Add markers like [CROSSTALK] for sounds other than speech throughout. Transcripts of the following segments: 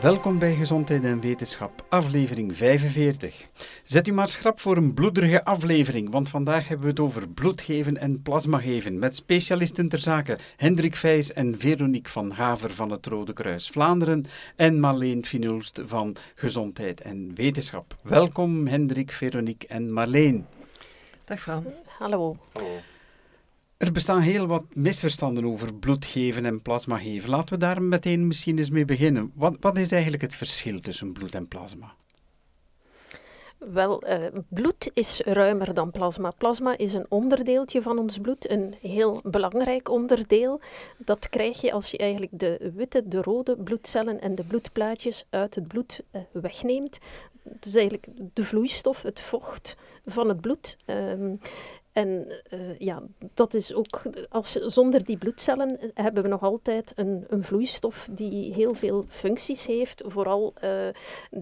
Welkom bij Gezondheid en Wetenschap, aflevering 45. Zet u maar schrap voor een bloederige aflevering, want vandaag hebben we het over bloedgeven en plasmageven met specialisten ter zake Hendrik Vijs en Veronique van Haver van het Rode Kruis Vlaanderen en Marleen Finulst van Gezondheid en Wetenschap. Welkom Hendrik, Veronique en Marleen. Dag Fran. Hallo. Hallo. Er bestaan heel wat misverstanden over bloedgeven en plasmageven. Laten we daar meteen misschien eens mee beginnen. Wat, wat is eigenlijk het verschil tussen bloed en plasma? Wel, uh, bloed is ruimer dan plasma. Plasma is een onderdeeltje van ons bloed, een heel belangrijk onderdeel. Dat krijg je als je eigenlijk de witte, de rode bloedcellen en de bloedplaatjes uit het bloed uh, wegneemt. Dus eigenlijk de vloeistof, het vocht van het bloed. Um, en uh, ja, dat is ook, als, zonder die bloedcellen hebben we nog altijd een, een vloeistof die heel veel functies heeft. Vooral uh,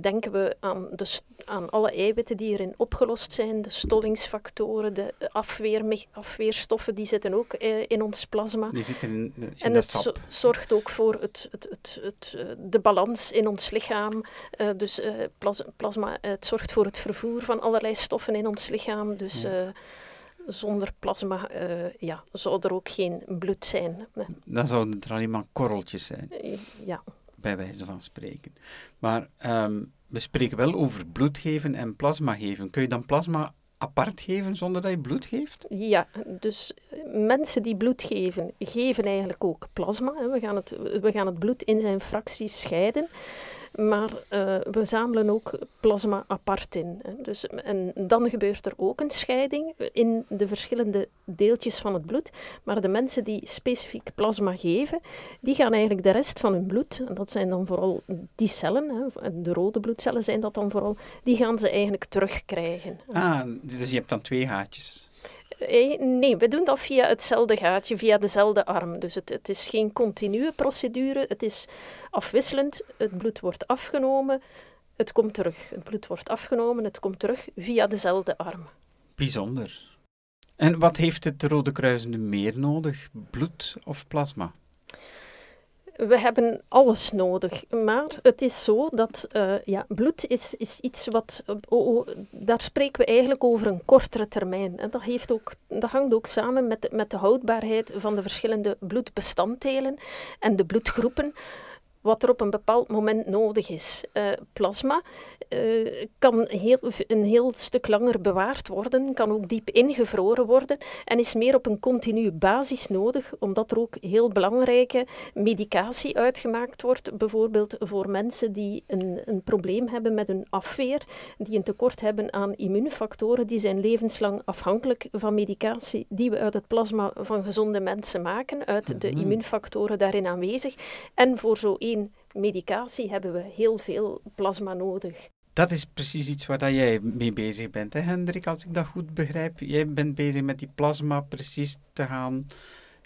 denken we aan, de, aan alle eiwitten die erin opgelost zijn, de stollingsfactoren, de afweer, afweerstoffen, die zitten ook uh, in ons plasma. Die zitten in, in en het zo, zorgt ook voor het, het, het, het, de balans in ons lichaam. dus plas, plasma, het zorgt voor het vervoer van allerlei stoffen in ons lichaam. Dus... Ja zonder plasma uh, ja, zou er ook geen bloed zijn. Dan zouden er alleen maar korreltjes zijn. Uh, ja. Bij wijze van spreken. Maar um, we spreken wel over bloed geven en plasma geven. Kun je dan plasma apart geven zonder dat je bloed geeft? Ja, dus mensen die bloed geven, geven eigenlijk ook plasma. We gaan het, we gaan het bloed in zijn fracties scheiden. Maar uh, we zamelen ook plasma apart in. Hè. Dus, en dan gebeurt er ook een scheiding in de verschillende deeltjes van het bloed. Maar de mensen die specifiek plasma geven, die gaan eigenlijk de rest van hun bloed, en dat zijn dan vooral die cellen, hè, de rode bloedcellen zijn dat dan vooral, die gaan ze eigenlijk terugkrijgen. Ah, dus je hebt dan twee gaatjes. Nee, we doen dat via hetzelfde gaatje, via dezelfde arm. Dus het, het is geen continue procedure, het is afwisselend. Het bloed wordt afgenomen, het komt terug. Het bloed wordt afgenomen, het komt terug via dezelfde arm. Bijzonder. En wat heeft het Rode Kruis nu meer nodig, bloed of plasma? We hebben alles nodig. Maar het is zo dat uh, ja, bloed is, is iets wat. Oh, daar spreken we eigenlijk over een kortere termijn. En dat, heeft ook, dat hangt ook samen met, met de houdbaarheid van de verschillende bloedbestanddelen en de bloedgroepen wat er op een bepaald moment nodig is. Uh, plasma uh, kan heel, een heel stuk langer bewaard worden, kan ook diep ingevroren worden en is meer op een continue basis nodig, omdat er ook heel belangrijke medicatie uitgemaakt wordt, bijvoorbeeld voor mensen die een, een probleem hebben met hun afweer, die een tekort hebben aan immuunfactoren, die zijn levenslang afhankelijk van medicatie die we uit het plasma van gezonde mensen maken, uit de mhm. immuunfactoren daarin aanwezig. En voor zo één medicatie hebben we heel veel plasma nodig. Dat is precies iets waar jij mee bezig bent, hè Hendrik, als ik dat goed begrijp. Jij bent bezig met die plasma precies te gaan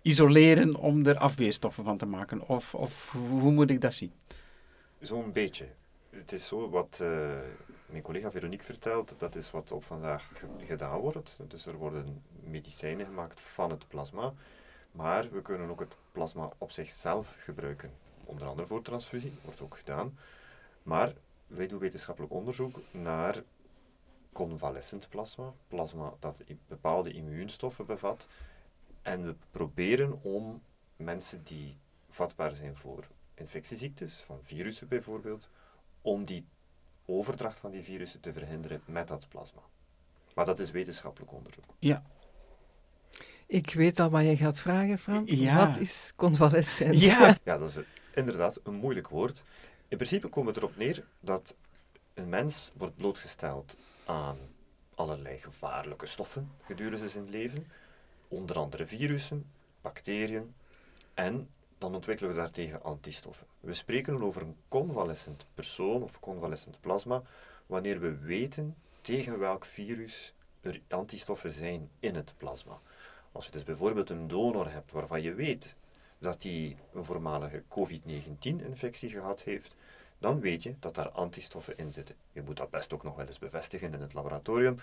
isoleren om er afweerstoffen van te maken. Of, of hoe moet ik dat zien? Zo'n beetje. Het is zo wat uh, mijn collega Veronique vertelt, dat is wat op vandaag gedaan wordt. Dus er worden medicijnen gemaakt van het plasma. Maar we kunnen ook het plasma op zichzelf gebruiken. Onder andere voor transfusie, wordt ook gedaan. Maar wij doen wetenschappelijk onderzoek naar convalescent plasma, plasma dat bepaalde immuunstoffen bevat. En we proberen om mensen die vatbaar zijn voor infectieziektes, van virussen bijvoorbeeld, om die overdracht van die virussen te verhinderen met dat plasma. Maar dat is wetenschappelijk onderzoek. Ja. Ik weet al wat je gaat vragen, Fran. Ja. Wat is convalescent? Ja. ja, dat is inderdaad een moeilijk woord. In principe komt het erop neer dat een mens wordt blootgesteld aan allerlei gevaarlijke stoffen gedurende zijn leven, onder andere virussen, bacteriën en dan ontwikkelen we daartegen antistoffen. We spreken over een convalescent persoon of convalescent plasma wanneer we weten tegen welk virus er antistoffen zijn in het plasma. Als je dus bijvoorbeeld een donor hebt waarvan je weet dat hij een voormalige COVID-19-infectie gehad heeft, dan weet je dat daar antistoffen in zitten. Je moet dat best ook nog wel eens bevestigen in het laboratorium,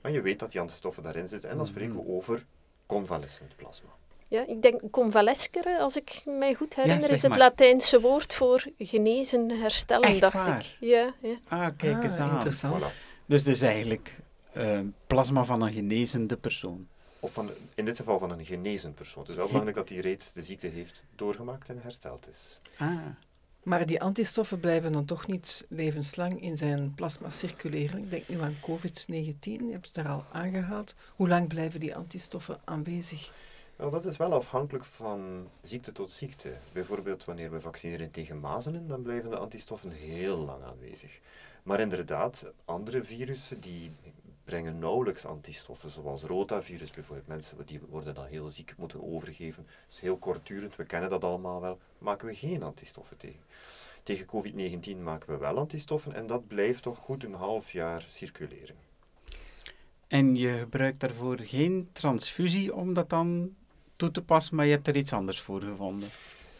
maar je weet dat die antistoffen daarin zitten en dan spreken we mhm. over convalescent plasma. Ja, ik denk convalescere, als ik mij goed herinner, is het Latijnse woord voor genezen, herstellen, Echt dacht waar? ik. Ja, ja. Ah, kijk eens Ah, aan. interessant. Dus het is eigenlijk eh, plasma van een genezende persoon. Of van, in dit geval van een genezen persoon. Het is wel belangrijk dat hij reeds de ziekte heeft doorgemaakt en hersteld is. Ah. Maar die antistoffen blijven dan toch niet levenslang in zijn plasma circuleren. Ik denk nu aan COVID-19, je hebt het daar al aangehaald. Hoe lang blijven die antistoffen aanwezig? Wel, dat is wel afhankelijk van ziekte tot ziekte. Bijvoorbeeld wanneer we vaccineren tegen mazelen, dan blijven de antistoffen heel lang aanwezig. Maar inderdaad, andere virussen die brengen nauwelijks antistoffen, zoals rotavirus bijvoorbeeld. Mensen die worden dan heel ziek moeten overgeven. Is heel kortdurend, we kennen dat allemaal wel. Maken we geen antistoffen tegen. Tegen COVID-19 maken we wel antistoffen en dat blijft toch goed een half jaar circuleren. En je gebruikt daarvoor geen transfusie om dat dan toe te passen, maar je hebt er iets anders voor gevonden.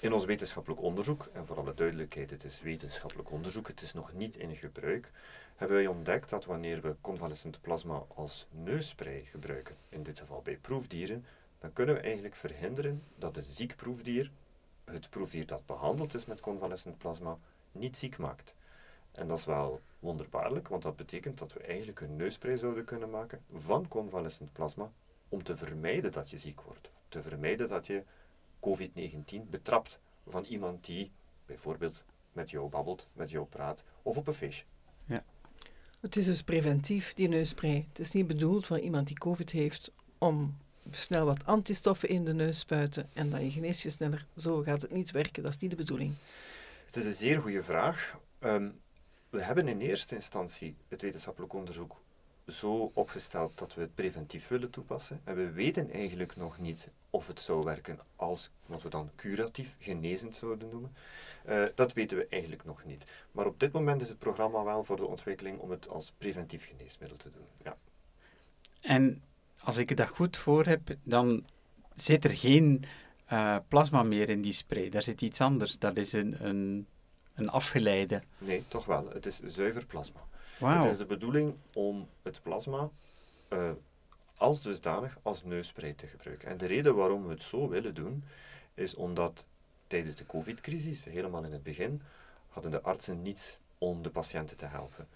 In ons wetenschappelijk onderzoek, en voor alle duidelijkheid, het is wetenschappelijk onderzoek, het is nog niet in gebruik, hebben wij ontdekt dat wanneer we convalescent plasma als neusspray gebruiken, in dit geval bij proefdieren, dan kunnen we eigenlijk verhinderen dat een ziek proefdier, het proefdier dat behandeld is met convalescent plasma, niet ziek maakt. En dat is wel wonderbaarlijk, want dat betekent dat we eigenlijk een neusspray zouden kunnen maken van convalescent plasma om te vermijden dat je ziek wordt. Te vermijden dat je COVID-19 betrapt van iemand die bijvoorbeeld met jou babbelt, met jou praat of op een feestje. Het is dus preventief, die neusspray. Het is niet bedoeld voor iemand die COVID heeft om snel wat antistoffen in de neus spuiten en dan je geneest je sneller. Zo gaat het niet werken, dat is niet de bedoeling. Het is een zeer goede vraag. Ehm, we hebben in eerste instantie het wetenschappelijk onderzoek zo opgesteld dat we het preventief willen toepassen. En we weten eigenlijk nog niet of het zou werken als wat we dan curatief, genezend zouden noemen. Uh, dat weten we eigenlijk nog niet. Maar op dit moment is het programma wel voor de ontwikkeling om het als preventief geneesmiddel te doen. Ja. En als ik het dat goed voor heb, dan zit er geen uh, plasma meer in die spray. Daar zit iets anders. Dat is een, een, een afgeleide. Nee, toch wel. Het is zuiver plasma. Wow. Het is de bedoeling om het plasma uh, als dusdanig als neusspray te gebruiken. En de reden waarom we het zo willen doen, is omdat tijdens de COVID-crisis, helemaal in het begin, hadden de artsen niets om de patiënten te helpen.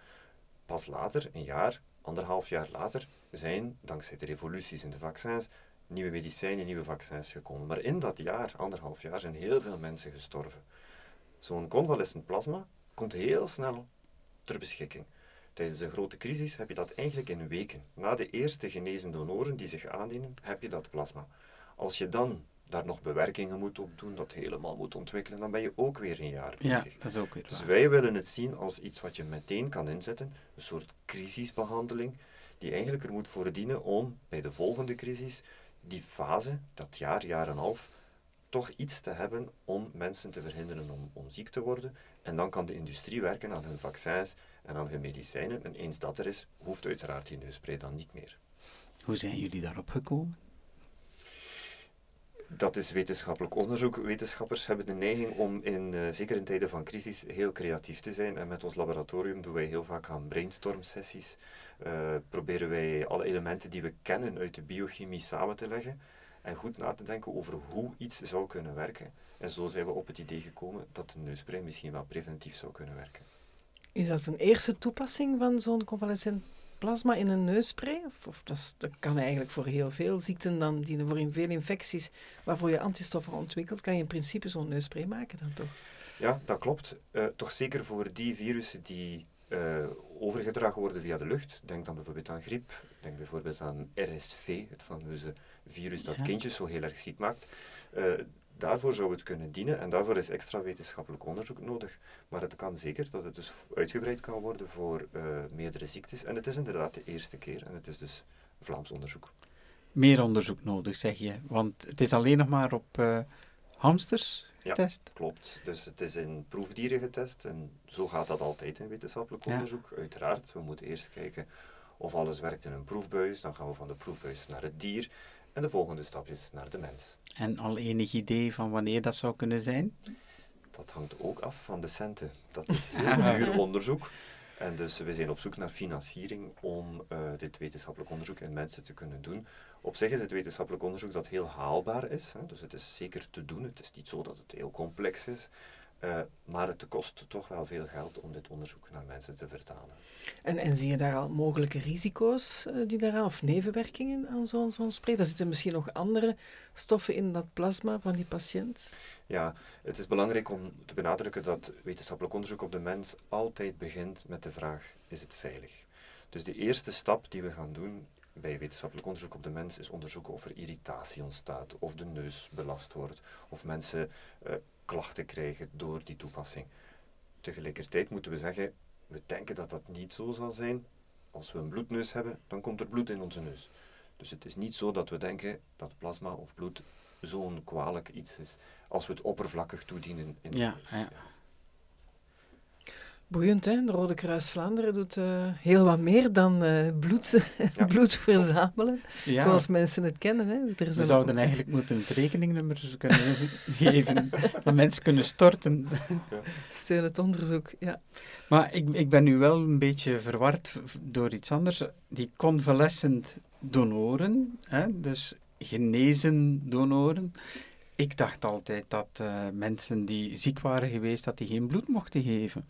Pas later, een jaar, anderhalf jaar later, zijn, dankzij de revoluties in de vaccins, nieuwe medicijnen, nieuwe vaccins gekomen. Maar in dat jaar, anderhalf jaar, zijn heel veel mensen gestorven. Zo'n convalescent plasma komt heel snel ter beschikking. Tijdens een grote crisis heb je dat eigenlijk in weken. Na de eerste genezen donoren die zich aandienen, heb je dat plasma. Als je dan daar nog bewerkingen moet op doen, dat helemaal moet ontwikkelen, dan ben je ook weer een jaar bezig. Ja, dat is ook weer Dus waar. wij willen het zien als iets wat je meteen kan inzetten, een soort crisisbehandeling, die eigenlijk er moet voor dienen om bij de volgende crisis die fase, dat jaar, jaar en een half, toch iets te hebben om mensen te verhinderen om, om ziek te worden. En dan kan de industrie werken aan hun vaccins en aan hun medicijnen. En eens dat er is, hoeft uiteraard die neusspray dan niet meer. Hoe zijn jullie daarop gekomen? Dat is wetenschappelijk onderzoek. Wetenschappers hebben de neiging om, in, uh, zeker in tijden van crisis, heel creatief te zijn. En met ons laboratorium doen wij heel vaak aan brainstorm-sessies. Uh, proberen wij alle elementen die we kennen uit de biochemie samen te leggen. En goed na te denken over hoe iets zou kunnen werken. En zo zijn we op het idee gekomen dat de neusspray misschien wel preventief zou kunnen werken. Is dat een eerste toepassing van zo'n convalescent plasma in een neusspray? Of, of dat, is, dat, kan eigenlijk voor heel veel ziekten dan, die voor in veel infecties waarvoor je antistoffen ontwikkelt, kan je in principe zo'n neusspray maken dan toch? Ja, dat klopt. Uh, toch zeker voor die virussen die uh, overgedragen worden via de lucht. Denk dan bijvoorbeeld aan griep, denk bijvoorbeeld aan RSV, het fameuze virus dat ja. kindjes zo heel erg ziek maakt. Uh, daarvoor zou het kunnen dienen en daarvoor is extra wetenschappelijk onderzoek nodig. Maar het kan zeker dat het dus uitgebreid kan worden voor uh, meerdere ziektes. En het is inderdaad de eerste keer en het is dus Vlaams onderzoek. Meer onderzoek nodig, zeg je. Want het is alleen nog maar op uh, hamsters getest? Ja, klopt. Dus het is in proefdieren getest en zo gaat dat altijd in wetenschappelijk Ja. onderzoek. Uiteraard, we moeten eerst kijken of alles werkt in een proefbuis. Dan gaan we van de proefbuis naar het dier. En de volgende stap is naar de mens. En al enig idee van wanneer dat zou kunnen zijn? Dat hangt ook af van de centen. Dat is heel [LAUGHS] duur onderzoek. En dus we zijn op zoek naar financiering om uh, dit wetenschappelijk onderzoek in mensen te kunnen doen. Op zich is het wetenschappelijk onderzoek dat heel haalbaar is, hè, dus het is zeker te doen. Het is niet zo dat het heel complex is. Uh, maar het kost toch wel veel geld om dit onderzoek naar mensen te vertalen. En, en zie je daar al mogelijke risico's uh, die daaraan, of nevenwerkingen aan zo'n zo'n spray? Daar zitten misschien nog andere stoffen in dat plasma van die patiënt? Ja, het is belangrijk om te benadrukken dat wetenschappelijk onderzoek op de mens altijd begint met de vraag: is het veilig? Dus de eerste stap die we gaan doen bij wetenschappelijk onderzoek op de mens is onderzoeken of er irritatie ontstaat, of de neus belast wordt, of mensen uh, klachten krijgen door die toepassing. Tegelijkertijd moeten we zeggen, we denken dat dat niet zo zal zijn. Als we een bloedneus hebben, dan komt er bloed in onze neus. Dus het is niet zo dat we denken dat plasma of bloed zo'n kwalijk iets is als we het oppervlakkig toedienen in de ja, neus. Ja. Boeiend, hè? De Rode Kruis Vlaanderen doet uh, heel wat meer dan uh, bloed, ja. [LAUGHS] bloed verzamelen, ja. zoals mensen het kennen. Hè? Er We zouden eigenlijk moeten het rekeningnummer kunnen [LAUGHS] geven, dat mensen kunnen storten. Ja. Steun het onderzoek, ja. Maar ik, ik ben nu wel een beetje verward door iets anders. Die convalescent donoren, hè? dus genezen donoren. Ik dacht altijd dat uh, mensen die ziek waren geweest, dat die geen bloed mochten geven.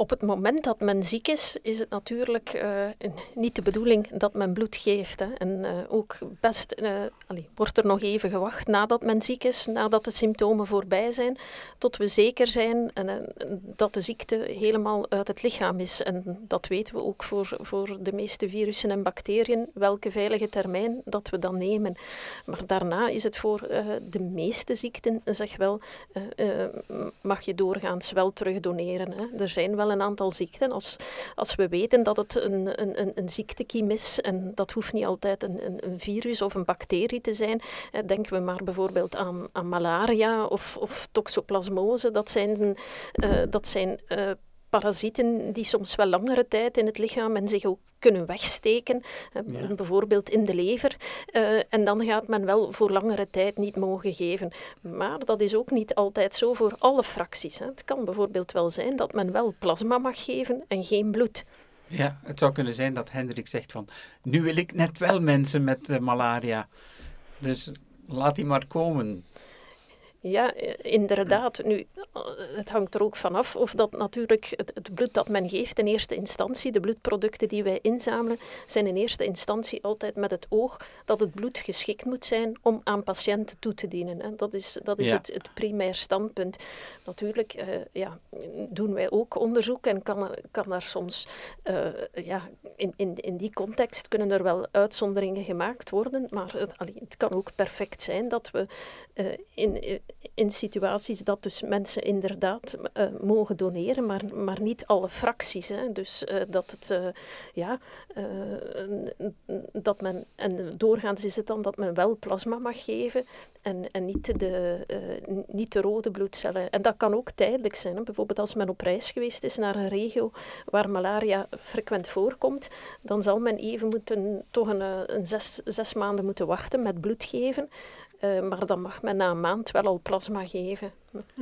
Op het moment dat men ziek is, is het natuurlijk uh, niet de bedoeling dat men bloed geeft. Hè. En uh, ook best allee, wordt er nog even gewacht nadat men ziek is, nadat de symptomen voorbij zijn, tot we zeker zijn en, dat de ziekte helemaal uit het lichaam is. En dat weten we ook voor, voor de meeste virussen en bacteriën, welke veilige termijn dat we dan nemen. Maar daarna is het voor de meeste ziekten, zeg wel, mag je doorgaans wel terug doneren. Hè. Er zijn wel een aantal ziekten. Als, als we weten dat het een, een, een ziektekiem is, en dat hoeft niet altijd een, een, een virus of een bacterie te zijn, eh, denken we maar bijvoorbeeld aan, aan malaria of, of toxoplasmose. Dat zijn, uh, dat zijn uh, parasieten die soms wel langere tijd in het lichaam en zich ook kunnen wegsteken, ja. bijvoorbeeld in de lever. Uh, en dan gaat men wel voor langere tijd niet mogen geven. Maar dat is ook niet altijd zo voor alle fracties. Hè. Het kan bijvoorbeeld wel zijn dat men wel plasma mag geven en geen bloed. Ja, het zou kunnen zijn dat Hendrik zegt van, nu wil ik net wel mensen met uh, malaria. Dus laat die maar komen. Ja, inderdaad. Nu, het hangt er ook vanaf of dat natuurlijk het, het, bloed dat men geeft in eerste instantie, de bloedproducten die wij inzamelen, zijn in eerste instantie altijd met het oog dat het bloed geschikt moet zijn om aan patiënten toe te dienen. Hè. Dat is, dat is ja. het, het primair standpunt. Natuurlijk uh, ja, doen wij ook onderzoek en kan, kan er soms, uh, ja, in, in, in die context kunnen er wel uitzonderingen gemaakt worden, maar het, allee, het kan ook perfect zijn dat we in in situaties dat dus mensen inderdaad uh, mogen doneren, maar, maar niet alle fracties. Hè. Dus uh, dat het, uh, ja, dat men, en doorgaans is het dan dat men wel plasma mag geven en, en niet, de, niet de rode bloedcellen. En dat kan ook tijdelijk zijn. Bijvoorbeeld als men op reis geweest is naar een regio waar malaria frequent voorkomt, dan zal men even moeten, toch een, een zes, zes maanden moeten wachten met bloed geven. Uh, maar dan mag men na een maand wel al plasma geven. [LAUGHS]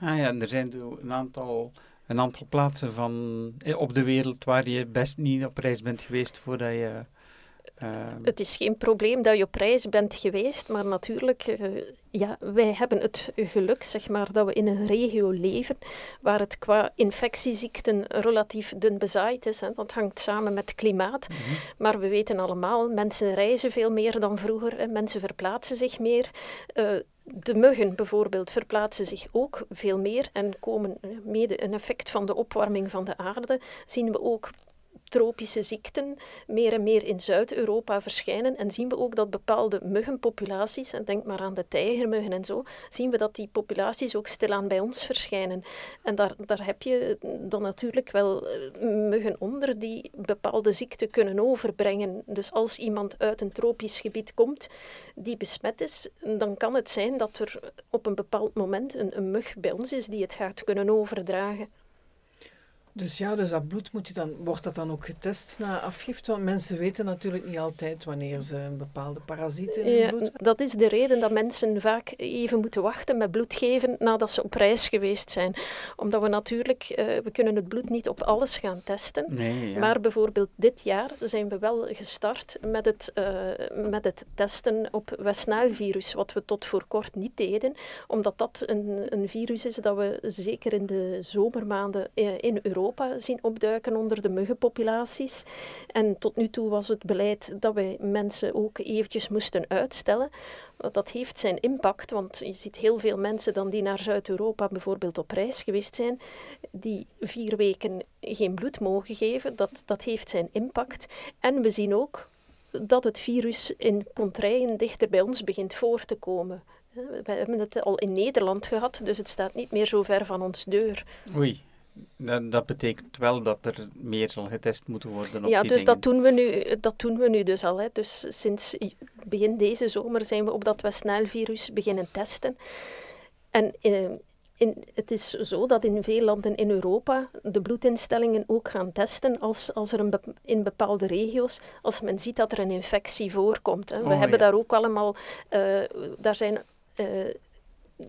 Ah ja, er zijn een aantal, een aantal plaatsen van, eh, op de wereld waar je best niet op reis bent geweest voordat je het is geen probleem dat je op reis bent geweest, maar natuurlijk, uh, ja, wij hebben het geluk zeg maar, dat we in een regio leven waar het qua infectieziekten relatief dun bezaaid is. Hè. Dat hangt samen met het klimaat. Mm -hmm. Maar we weten allemaal, mensen reizen veel meer dan vroeger, hè. mensen verplaatsen zich meer. Uh, de muggen bijvoorbeeld verplaatsen zich ook veel meer en komen mede een effect van de opwarming van de aarde. Zien we ook tropische ziekten meer en meer in Zuid-Europa verschijnen. En zien we ook dat bepaalde muggenpopulaties, en denk maar aan de tijgermuggen en zo, zien we dat die populaties ook stilaan bij ons verschijnen. En daar, daar heb je dan natuurlijk wel eh, muggen onder die bepaalde ziekten kunnen overbrengen. Dus als iemand uit een tropisch gebied komt die besmet is, dan kan het zijn dat er op een bepaald moment een, een mug bij ons is die het gaat kunnen overdragen. Dus ja, dus dat bloed moet je dan, wordt dat dan ook getest na afgifte? Want mensen weten natuurlijk niet altijd wanneer ze een bepaalde parasiet in hun Ja, bloed dat is de reden dat mensen vaak even moeten wachten met bloed geven nadat ze op reis geweest zijn. Omdat we natuurlijk, eh, we kunnen het bloed niet op alles gaan testen. Nee, ja. Maar bijvoorbeeld dit jaar zijn we wel gestart met het, eh, met het testen op West Nile-virus, wat we tot voor kort niet deden, omdat dat een, een virus is dat we zeker in de zomermaanden eh, in Europa zien opduiken onder de muggenpopulaties. En tot nu toe was het beleid dat wij mensen ook eventjes moesten uitstellen. Dat heeft zijn impact, want je ziet heel veel mensen dan die naar Zuid-Europa bijvoorbeeld op reis geweest zijn, die vier weken geen bloed mogen geven. Dat, dat heeft zijn impact. En we zien ook dat het virus in contraien dichter bij ons begint voor te komen. We hebben het al in Nederland gehad, dus het staat niet meer zo ver van ons deur. Dat, dat betekent wel dat er meer zal getest moeten worden op Ja, die dus dingen. dat doen, we nu, dat doen we nu dus al. Hè. Dus sinds begin deze zomer zijn we op dat West Nile-virus beginnen testen. En eh, in, het is zo dat in veel landen in Europa de bloedinstellingen ook gaan testen als, als er een in bepaalde regio's, als men ziet dat er een infectie voorkomt. Hè. We Oh, hebben ja. daar ook allemaal, eh, daar zijn eh,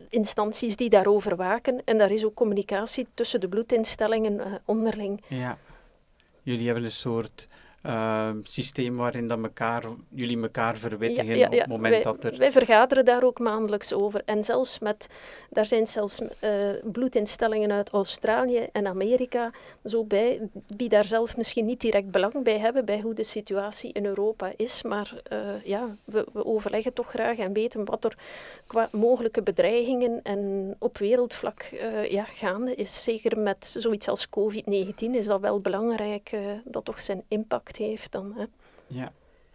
instanties die daarover waken en daar is ook communicatie tussen de bloedinstellingen eh, onderling. Ja. Jullie hebben een soort eh, systeem waarin dat mekaar, jullie elkaar verwittigen op het moment wij, dat er... wij vergaderen daar ook maandelijks over. En zelfs met, daar zijn zelfs eh, bloedinstellingen uit Australië en Amerika zo bij, die daar zelf misschien niet direct belang bij hebben, bij hoe de situatie in Europa is. Maar eh, ja, we, we overleggen toch graag en weten wat er qua mogelijke bedreigingen en op wereldvlak eh, ja, gaande is. Zeker met zoiets als COVID-19 is dat wel belangrijk, dat toch zijn impact heeft dan. Hè. Ja.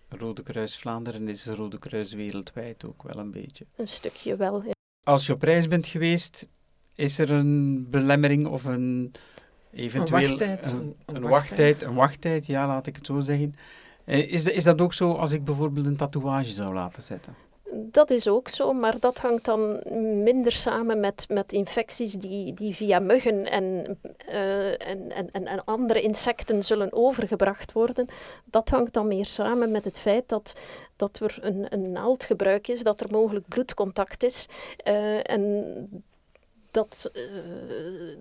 Rode Kruis Vlaanderen is Rode Kruis wereldwijd ook wel een beetje. Een stukje wel. ja. Als je op reis bent geweest, is er een belemmering of een eventueel... wachttijd, Een, een- een een wachttijd. wachttijd, een wachttijd, ja, laat ik het zo zeggen. Eh, Is, is dat ook zo als ik bijvoorbeeld een tatoeage zou laten zetten? Dat is ook zo, maar dat hangt dan minder samen met, met infecties die, die via muggen en, eh, en, en, en, en andere insecten zullen overgebracht worden. Dat hangt dan meer samen met het feit dat, dat er een, een naaldgebruik is, dat er mogelijk bloedcontact is. eh, en dat, eh,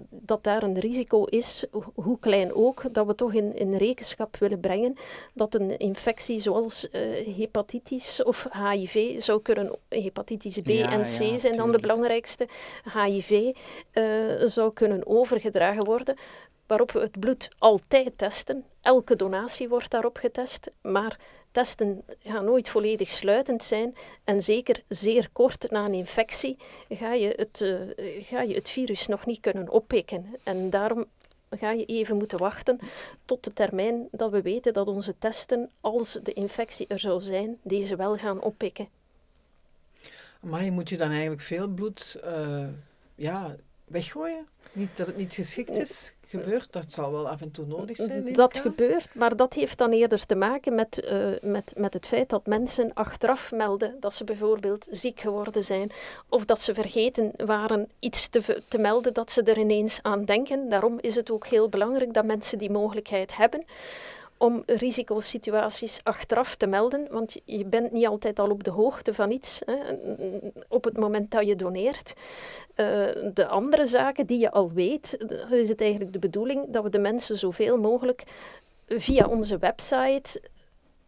dat daar een risico is, ho- hoe klein ook, dat we toch in, in rekenschap willen brengen dat een infectie zoals eh, hepatitis of HIV zou kunnen, hepatitis B Ja, en C ja, zijn dan de belangrijkste, HIV eh, zou kunnen overgedragen worden, waarop we het bloed altijd testen. Elke donatie wordt daarop getest, maar testen gaan nooit volledig sluitend zijn. En zeker zeer kort na een infectie ga je het, eh, ga je het virus nog niet kunnen oppikken. En daarom ga je even moeten wachten tot de termijn dat we weten dat onze testen, als de infectie er zou zijn, deze wel gaan oppikken. Maar moet je dan eigenlijk veel bloed eh, ja, weggooien? Niet dat het niet geschikt is, gebeurt, dat zal wel af en toe nodig zijn. Dat gebeurt, maar dat heeft dan eerder te maken met, eh, met, met het feit dat mensen achteraf melden dat ze bijvoorbeeld ziek geworden zijn of dat ze vergeten waren iets te, te melden dat ze er ineens aan denken. Daarom is het ook heel belangrijk dat mensen die mogelijkheid hebben om risicosituaties achteraf te melden, want je- bent niet altijd al op de hoogte van iets hè, op het moment dat je doneert. Eh, de andere zaken die je al weet, is het eigenlijk de bedoeling dat we de mensen zoveel mogelijk via onze website,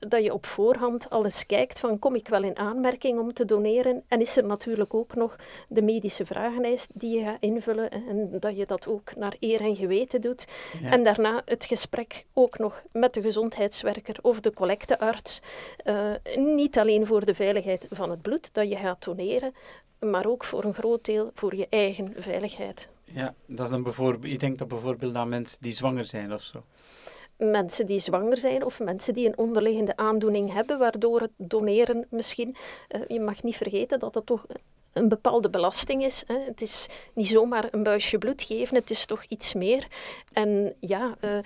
dat je op voorhand al eens kijkt van kom ik wel in aanmerking om te doneren en is er natuurlijk ook nog de medische vragenlijst die je gaat invullen en dat je dat ook naar eer en geweten doet. Ja. En daarna het gesprek ook nog met de gezondheidswerker of de collectearts. Eh, niet alleen voor de veiligheid van het bloed dat je gaat doneren, maar ook voor een groot deel voor je eigen veiligheid. Ja, dat is dan bijvoorbeeld, ik denk dat bijvoorbeeld aan mensen die zwanger zijn of zo. Mensen die zwanger zijn of mensen die een onderliggende aandoening hebben, waardoor het doneren misschien, eh, je mag niet vergeten dat dat toch een bepaalde belasting is. Hè. Het is niet zomaar een buisje bloed geven, het is toch iets meer. En ja, eh, eh,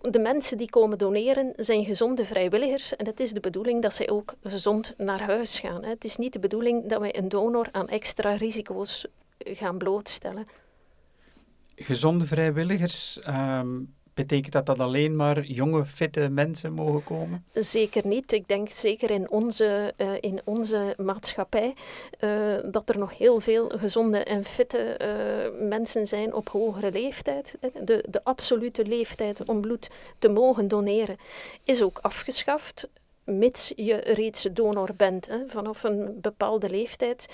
de mensen die komen doneren zijn gezonde vrijwilligers en het is de bedoeling dat zij ook gezond naar huis gaan. Het is niet de bedoeling dat wij een donor aan extra risico's gaan blootstellen. gezonde vrijwilligers, ehm, betekent dat dat alleen maar jonge, fitte mensen mogen komen? Zeker niet. Ik denk zeker in onze, uh, in onze maatschappij uh, dat er nog heel veel gezonde en fitte uh, mensen zijn op hogere leeftijd. De, de absolute leeftijd om bloed te mogen doneren is ook afgeschaft mits je reeds donor bent. Hè. Vanaf een bepaalde leeftijd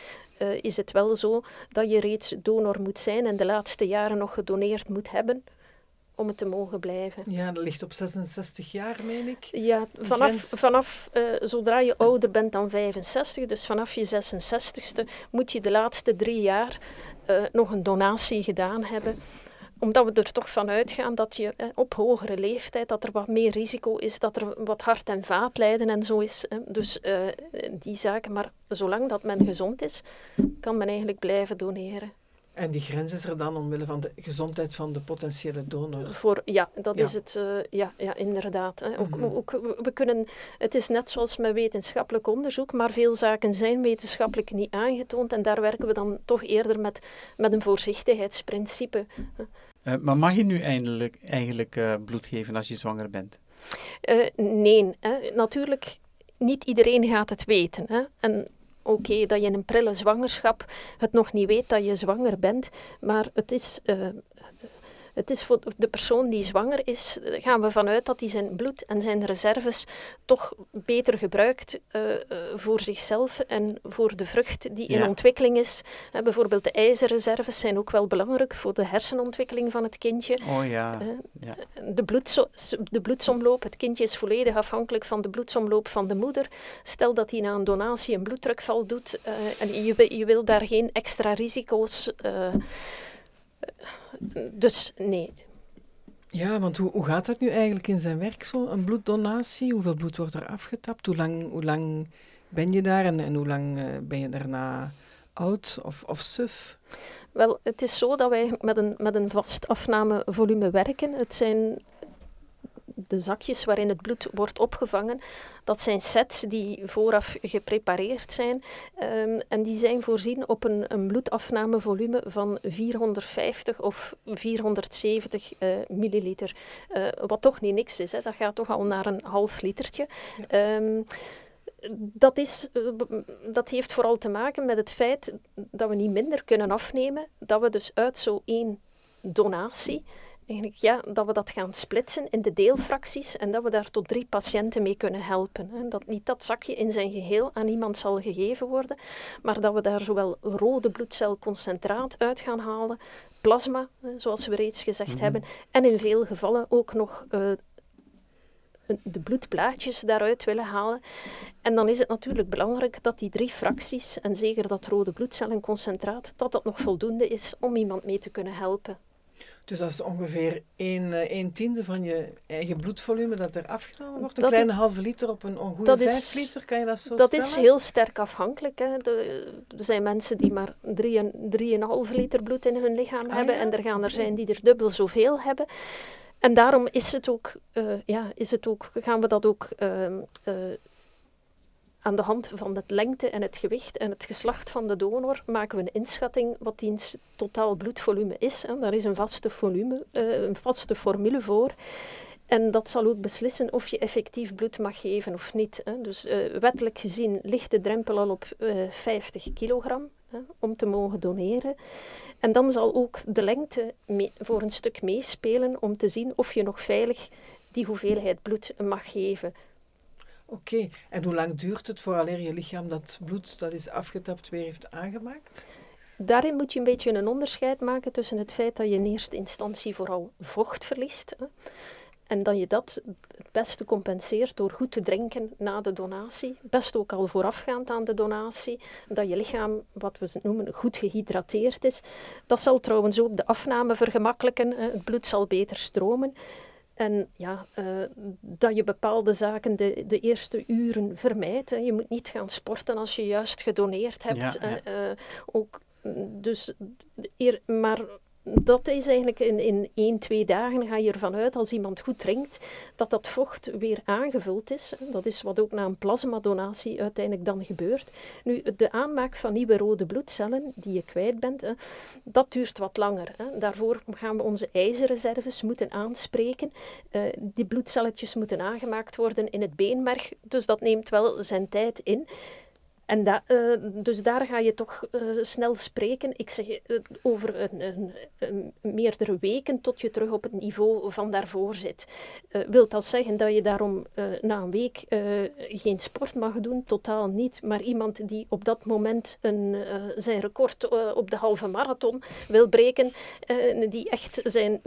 is het wel zo dat je reeds donor moet zijn en de laatste jaren nog gedoneerd moet hebben om het te mogen blijven. Ja, dat ligt op 66 jaar, meen ik. Ja, vanaf, vanaf uh, zodra je ouder bent dan 65, dus vanaf je 66ste, moet je de laatste drie jaar uh, nog een donatie gedaan hebben omdat we er toch van uitgaan dat je eh, op hogere leeftijd, dat er wat meer risico is, dat er wat hart- en vaatlijden en zo is. Eh, dus uh, die zaken. Maar zolang dat men gezond is, kan men eigenlijk blijven doneren. En die grens is er dan omwille van de gezondheid van de potentiële donor? Voor, ja, dat ja. is het. Uh, ja, ja, inderdaad. Hè. Ook, mm -hmm. ook, we kunnen, het is net zoals met wetenschappelijk onderzoek, maar veel zaken zijn wetenschappelijk niet aangetoond. En daar werken we dan toch eerder met, met een voorzichtigheidsprincipe. Uh, maar mag je nu eindelijk, eigenlijk uh, bloed geven als je zwanger bent? Uh, nee, hè. natuurlijk, niet iedereen gaat het weten. Hè. En oké, dat je in een prille zwangerschap het nog niet weet dat je zwanger bent, maar het is het is voor de persoon die zwanger is, gaan we vanuit dat hij zijn bloed en zijn reserves toch beter gebruikt uh, uh, voor zichzelf en voor de vrucht die in ja. ontwikkeling is. Uh, bijvoorbeeld de ijzerreserves zijn ook wel belangrijk voor de hersenontwikkeling van het kindje. Oh ja. ja. De, bloedso de bloedsomloop, het kindje is volledig afhankelijk van de bloedsomloop van de moeder. Stel dat hij na een donatie een bloeddrukval doet en je, je wil daar geen extra risico's dus nee. Ja, want hoe, hoe gaat dat nu eigenlijk in zijn werk, zo? Een bloeddonatie? Hoeveel bloed wordt er afgetapt? Hoe lang, hoe lang ben je daar en, en hoe lang uh, ben je daarna oud of, of suf? Wel, het is zo dat wij met een, met een vast afnamevolume werken. Het zijn de zakjes waarin het bloed wordt opgevangen, dat zijn sets die vooraf geprepareerd zijn. Um, en die zijn voorzien op een, een bloedafnamevolume van 450 of 470 uh, milliliter. Uh, wat toch niet niks is, hè. dat gaat toch al naar een half litertje. Ja. Um, dat, is, uh, dat heeft vooral te maken met het feit dat we niet minder kunnen afnemen, dat we dus uit zo één donatie eigenlijk, ja, dat we dat gaan splitsen in de deelfracties en dat we daar tot drie patiënten mee kunnen helpen. Hè. Dat niet dat zakje in zijn geheel aan iemand zal gegeven worden, maar dat we daar zowel rode bloedcelconcentraat uit gaan halen, plasma, zoals we reeds gezegd mm -hmm. hebben, en in veel gevallen ook nog uh, de bloedplaatjes daaruit willen halen. En dan is het natuurlijk belangrijk dat die drie fracties, en zeker dat rode bloedcellenconcentraat, dat dat nog voldoende is om iemand mee te kunnen helpen. Dus dat is ongeveer een, een tiende van je eigen bloedvolume dat er afgenomen wordt. Een dat kleine halve liter op een ongoede vijf liter, kan je dat zo Dat stellen? is heel sterk afhankelijk. Hè. De, er zijn mensen die maar 3,5 liter bloed in hun lichaam ah, hebben. Ja? En er gaan er zijn die er dubbel zoveel hebben. En daarom is het ook, uh, ja, is het ook, gaan we dat ook uh, uh, aan de hand van de lengte en het gewicht en het geslacht van de donor maken we een inschatting wat diens totaal bloedvolume is. Hè. Daar is een vaste, volume, uh, een vaste formule voor. En dat zal ook beslissen of je effectief bloed mag geven of niet. Dus uh, wettelijk gezien ligt de drempel al op uh, 50 kilogram hè, om te mogen doneren. En dan zal ook de lengte voor een stuk meespelen om te zien of je nog veilig die hoeveelheid bloed mag geven. Oké, en hoe lang duurt het vooraleer je lichaam dat bloed dat is afgetapt weer heeft aangemaakt? Daarin moet je een beetje een onderscheid maken tussen het feit dat je in eerste instantie vooral vocht verliest. En dat je dat het beste compenseert door goed te drinken na de donatie. Best ook al voorafgaand aan de donatie. Dat je lichaam, wat we noemen, goed gehydrateerd is. Dat zal trouwens ook de afname vergemakkelijken. Het bloed zal beter stromen. En ja, uh, dat je bepaalde zaken de, de eerste uren vermijdt. Hè. Je moet niet gaan sporten als je juist gedoneerd hebt. Ja, ja. Uh, ook, dus, eer, maar dat is eigenlijk in, in één, twee dagen ga je ervan uit, als iemand goed drinkt, dat dat vocht weer aangevuld is. Dat is wat ook na een plasmadonatie uiteindelijk dan gebeurt. Nu, de aanmaak van nieuwe rode bloedcellen die je kwijt bent, dat duurt wat langer. Daarvoor gaan we onze ijzerreserves moeten aanspreken. Uh, die bloedcelletjes moeten aangemaakt worden in het beenmerg, dus dat neemt wel zijn tijd in. En da, uh, dus daar ga je toch uh, snel spreken. Ik zeg uh, over een, een, een, meerdere weken tot je terug op het niveau van daarvoor zit. wil dat zeggen dat je daarom na een week geen sport mag doen? Totaal niet. Maar iemand die op dat moment een, zijn record op de halve marathon wil breken, die echt zijn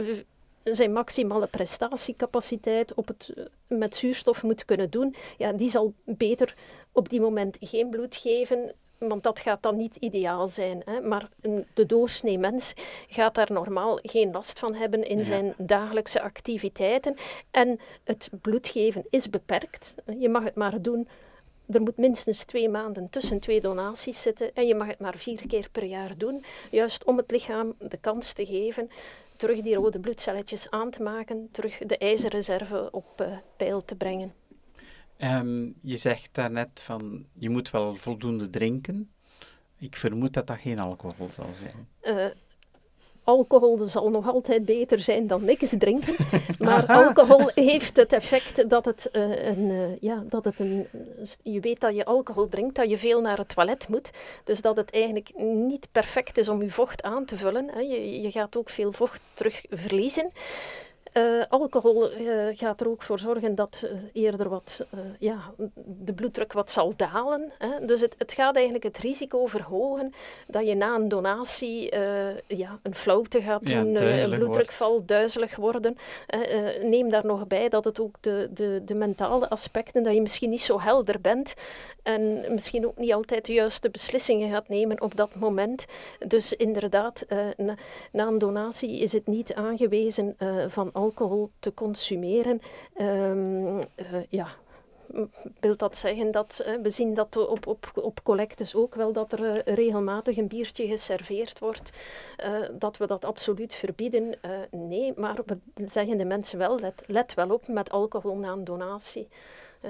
zijn maximale prestatiecapaciteit op het, met zuurstof moet kunnen doen, ja, die zal beter op die moment geen bloed geven, want dat gaat dan niet ideaal zijn. Hè? Maar een, de doorsnee mens gaat daar normaal geen last van hebben in zijn dagelijkse activiteiten. En het bloedgeven is beperkt. Je mag het maar doen. Er moet minstens twee maanden tussen twee donaties zitten en je mag het maar vier keer per jaar doen, juist om het lichaam de kans te geven terug die rode bloedcelletjes aan te maken, terug de ijzerreserve op uh, peil te brengen. Um, je zegt daarnet van je moet wel voldoende drinken. Ik vermoed dat dat geen alcohol zal zijn. Uh, alcohol zal nog altijd beter zijn dan niks drinken. [LAUGHS] Maar alcohol heeft het effect dat het, uh, een, uh, ja, dat het een. Je weet dat je alcohol drinkt, dat je veel naar het toilet moet. Dus dat het eigenlijk niet perfect is om je vocht aan te vullen. Hè. Je, je gaat ook veel vocht terug verliezen. Uh, alcohol uh, gaat er ook voor zorgen dat uh, eerder wat, ja, de bloeddruk wat zal dalen. Hè. Dus het, het gaat eigenlijk het risico verhogen dat je na een donatie ja, een flauwte gaat doen, ja, een bloeddrukval, wordt. duizelig worden. neem daar nog bij dat het ook de, de, de mentale aspecten, dat je misschien niet zo helder bent en misschien ook niet altijd de juiste beslissingen gaat nemen op dat moment. Dus inderdaad, na, na, een donatie is het niet aangewezen van alcohol te consumeren. Um, uh, ja, wil dat zeggen dat uh, we zien dat op, op, op collectes ook wel dat er uh, regelmatig een biertje geserveerd wordt, dat we dat absoluut verbieden? nee, maar we zeggen de mensen wel, let, let wel op met alcohol na een donatie.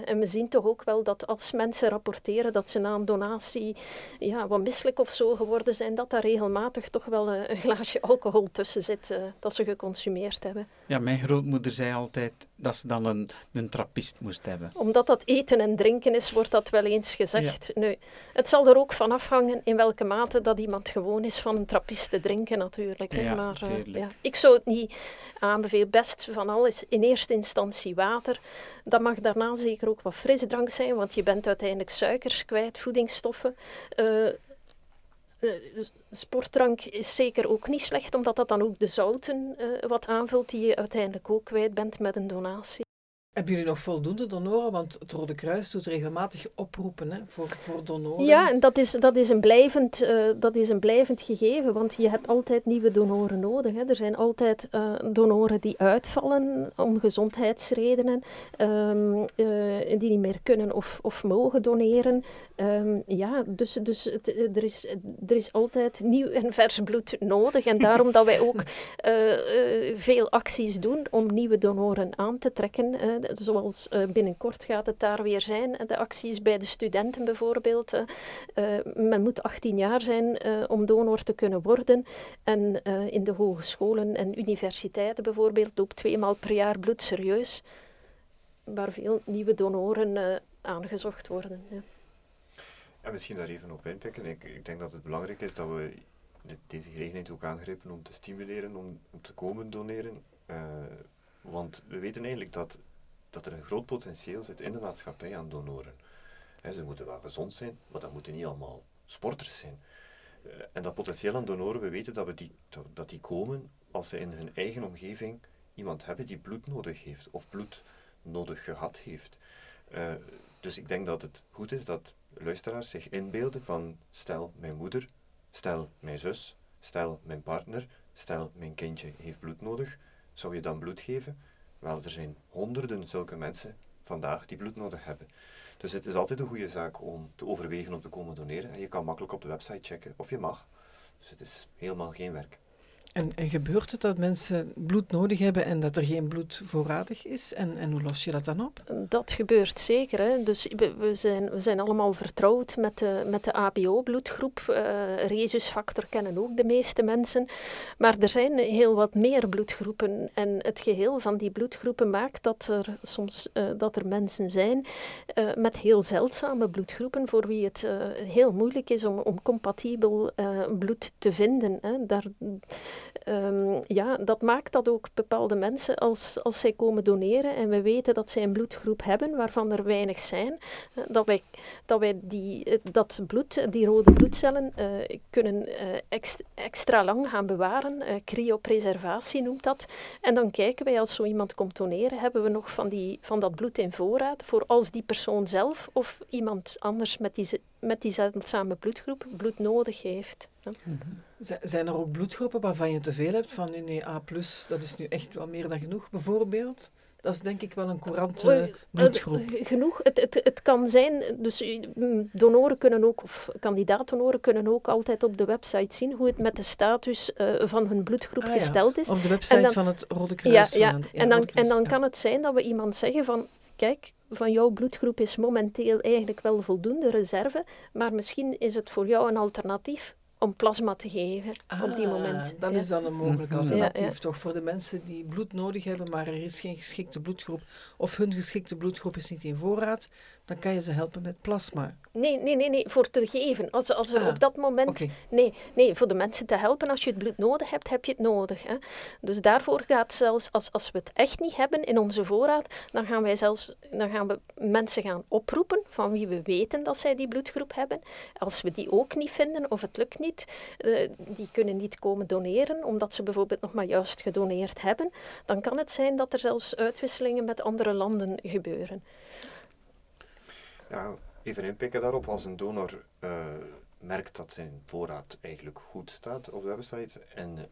En we zien toch ook wel dat als mensen rapporteren dat ze na een donatie ja, wat misselijk of zo geworden zijn, dat daar regelmatig toch wel een glaasje alcohol tussen zit uh, dat ze geconsumeerd hebben. Ja, mijn grootmoeder zei altijd dat ze dan een, een trappist moest hebben. Omdat dat eten en drinken is, wordt dat wel eens gezegd. Ja. Nu, het zal er ook van afhangen in welke mate dat iemand gewoon is van een trappist te drinken natuurlijk. Ja, maar uh, ja, ik zou het niet aanbevelen. Best van alles in eerste instantie water. Dat mag daarna zeker ook wat frisdrank zijn, want je bent uiteindelijk suikers kwijt, voedingsstoffen. Uh, sportdrank is zeker ook niet slecht, omdat dat dan ook de zouten uh, wat aanvult die je uiteindelijk ook kwijt bent met een donatie. Hebben jullie nog voldoende donoren? Want het Rode Kruis doet regelmatig oproepen hè, voor, voor donoren. Ja, en dat is, dat, is een blijvend, uh, dat is een blijvend gegeven, want je hebt altijd nieuwe donoren nodig. Hè. Er zijn altijd uh, donoren die uitvallen om gezondheidsredenen, um, uh, die niet meer kunnen of, of mogen doneren. Um, ja, dus, dus het, er, is, er is altijd nieuw en vers bloed nodig. En daarom dat wij ook [LAUGHS] veel acties doen om nieuwe donoren aan te trekken zoals uh, binnenkort gaat het daar weer zijn. De acties bij de studenten bijvoorbeeld. Uh, men moet 18 jaar zijn om donor te kunnen worden. En in de hogescholen en universiteiten bijvoorbeeld ook twee maal per jaar bloed serieus. Waar veel nieuwe donoren aangezocht worden. Ja. En misschien daar even op inpikken. Ik, ik denk dat het belangrijk is dat we deze gelegenheid ook aangrijpen om te stimuleren om, te komen doneren. Want we weten eigenlijk dat dat er een groot potentieel zit in de maatschappij aan donoren. ze moeten wel gezond zijn, maar dat moeten niet allemaal sporters zijn. Uh, en dat potentieel aan donoren, we weten dat, we die, dat, die komen als ze in hun eigen omgeving iemand hebben die bloed nodig heeft of bloed nodig gehad heeft. Uh, dus ik denk dat het goed is dat luisteraars zich inbeelden van stel mijn moeder, stel mijn zus, stel mijn partner, stel mijn kindje heeft bloed nodig, zou je dan bloed geven? Wel, er zijn honderden zulke mensen vandaag die bloed nodig hebben. Dus het is altijd een goede zaak om te overwegen om te komen doneren. En je kan makkelijk op de website checken of je mag. Dus het is helemaal geen werk. En, gebeurt het dat mensen bloed nodig hebben en dat er geen bloed voorradig is? En, en hoe los je dat dan op? Dat gebeurt zeker. Hè. Dus we, zijn, we zijn allemaal vertrouwd met de, met de ABO-bloedgroep. Uh, rhesusfactor kennen ook de meeste mensen. Maar er zijn heel wat meer bloedgroepen. En het geheel van die bloedgroepen maakt dat er soms uh, dat er mensen zijn uh, met heel zeldzame bloedgroepen voor wie het heel moeilijk is om, om compatibel bloed te vinden. Hè. Daar, um, ja, dat maakt dat ook bepaalde mensen, als, als zij komen doneren en we weten dat zij een bloedgroep hebben waarvan er weinig zijn, uh, dat wij, dat, wij die, uh, dat bloed, die rode bloedcellen, uh, kunnen extra, lang gaan bewaren. cryopreservatie noemt dat. En dan kijken wij, als zo iemand komt doneren, hebben we nog van, die, van dat bloed in voorraad voor als die persoon zelf of iemand anders met die, met die zeldzame bloedgroep bloed nodig heeft. Mm Zijn er ook bloedgroepen waarvan je te veel hebt? Van nee, A+, dat is nu echt wel meer dan genoeg, bijvoorbeeld? Dat is denk ik wel een courante bloedgroep. Genoeg. Het, het, het kan zijn, dus mm, donoren kunnen ook, of kandidaat-donoren kunnen ook altijd op de website zien hoe het met de status uh, van hun bloedgroep ah, gesteld ja. is. Op de website dan, van het Rode Kruis. Ja, en dan, en dan kan het zijn dat we iemand zeggen van, kijk, van jouw bloedgroep is momenteel eigenlijk wel voldoende reserve, maar misschien is het voor jou een alternatief om plasma te geven ah, op die moment. Dat ja. is dan een mogelijk alternatief, ja, ja. toch? Voor de mensen die bloed nodig hebben, maar er is geen geschikte bloedgroep, of hun geschikte bloedgroep is niet in voorraad, dan kan je ze helpen met plasma. Nee, nee, nee, nee voor te geven. Als, als er Ah, op dat moment... Nee, nee, voor de mensen te helpen. Als je het bloed nodig hebt, heb je het nodig. Hè. Dus daarvoor gaat zelfs, als, als we het echt niet hebben in onze voorraad, dan gaan wij zelfs dan gaan we mensen gaan oproepen van wie we weten dat zij die bloedgroep hebben. Als we die ook niet vinden of het lukt niet, eh, die kunnen niet komen doneren, omdat ze bijvoorbeeld nog maar juist gedoneerd hebben, dan kan het zijn dat er zelfs uitwisselingen met andere landen gebeuren. Ja, even inpikken daarop. Als een donor uh, merkt dat zijn voorraad eigenlijk goed staat op de website en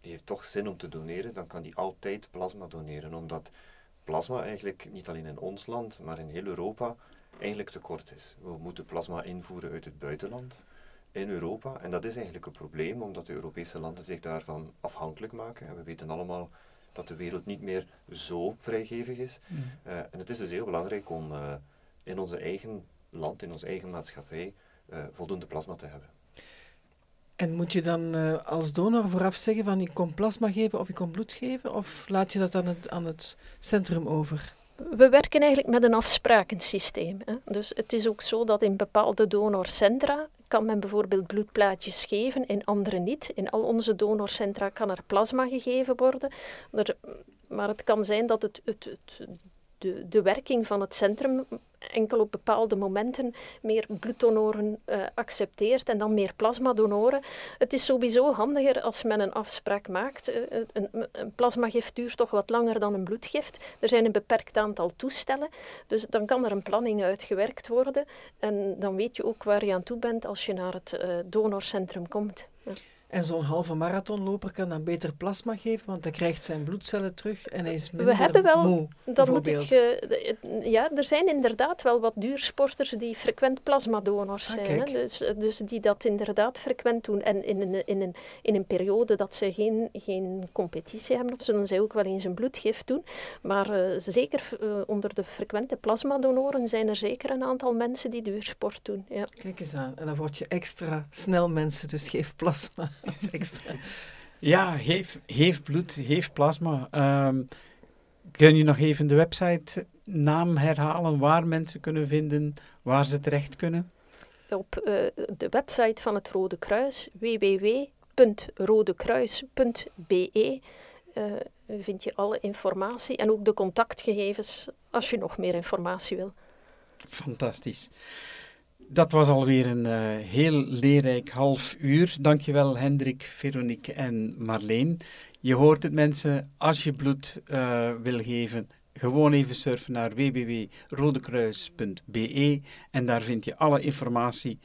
die heeft toch zin om te doneren, dan kan die altijd plasma doneren. Omdat plasma eigenlijk niet alleen in ons land, maar in heel Europa eigenlijk tekort is. We moeten plasma invoeren uit het buitenland in Europa. En dat is eigenlijk een probleem, omdat de Europese landen zich daarvan afhankelijk maken. En we weten allemaal dat de wereld niet meer zo vrijgevig is. Mm. Uh, en het is dus heel belangrijk om uh, in onze eigen land, in onze eigen maatschappij, uh, voldoende plasma te hebben. En moet je dan uh, als donor vooraf zeggen van ik kom plasma geven of ik kom bloed geven? Of laat je dat aan het, aan het centrum over? We werken eigenlijk met een afsprakensysteem. Hè. Dus het is ook zo dat in bepaalde donorcentra kan men bijvoorbeeld bloedplaatjes geven, in andere niet. In al onze donorcentra kan er plasma gegeven worden. Er, maar het kan zijn dat het, het, het de, de werking van het centrum enkel op bepaalde momenten meer bloeddonoren uh, accepteert en dan meer plasmadonoren. Het is sowieso handiger als men een afspraak maakt. Uh, een, een plasmagift duurt toch wat langer dan een bloedgift. Er zijn een beperkt aantal toestellen, dus dan kan er een planning uitgewerkt worden. En dan weet je ook waar je aan toe bent als je naar het donorcentrum komt. En zo'n halve marathonloper kan dan beter plasma geven, want hij krijgt zijn bloedcellen terug en hij is minder We hebben wel, moe, dat moet ik, uh, ja, er zijn inderdaad wel wat duursporters die frequent plasmadonors Ah, zijn. Hè? kijk. Dus, dus die dat inderdaad frequent doen. En in een, in een, in een periode dat ze geen, geen competitie hebben, of zullen zij ook wel eens een bloedgift doen. Maar uh, zeker uh, onder de frequente plasmadonoren zijn er zeker een aantal mensen die duursport doen. Ja. Kijk eens aan. En dan word je extra snel mensen, dus geef plasma. [LAUGHS] extra. Ja, geef, geef bloed, geef plasma. Um, kun je nog even de website naam herhalen waar mensen kunnen vinden, waar ze terecht kunnen? Op uh, de website van het Rode Kruis, www.rodekruis.be, uh, vind je alle informatie en ook de contactgegevens als je nog meer informatie wil. Fantastisch. Dat was alweer een uh, heel leerrijk half uur. Dankjewel Hendrik, Veronique en Marleen. Je hoort het mensen, als je bloed uh, wil geven, gewoon even surfen naar www.rodekruis.be en daar vind je alle informatie.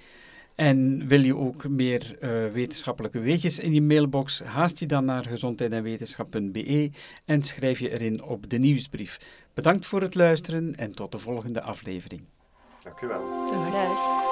En wil je ook meer uh, wetenschappelijke weetjes in je mailbox, haast je dan naar gezondheid-en-wetenschap.be en schrijf je erin op de nieuwsbrief. Bedankt voor het luisteren en tot de volgende aflevering. Dank u wel. Dag.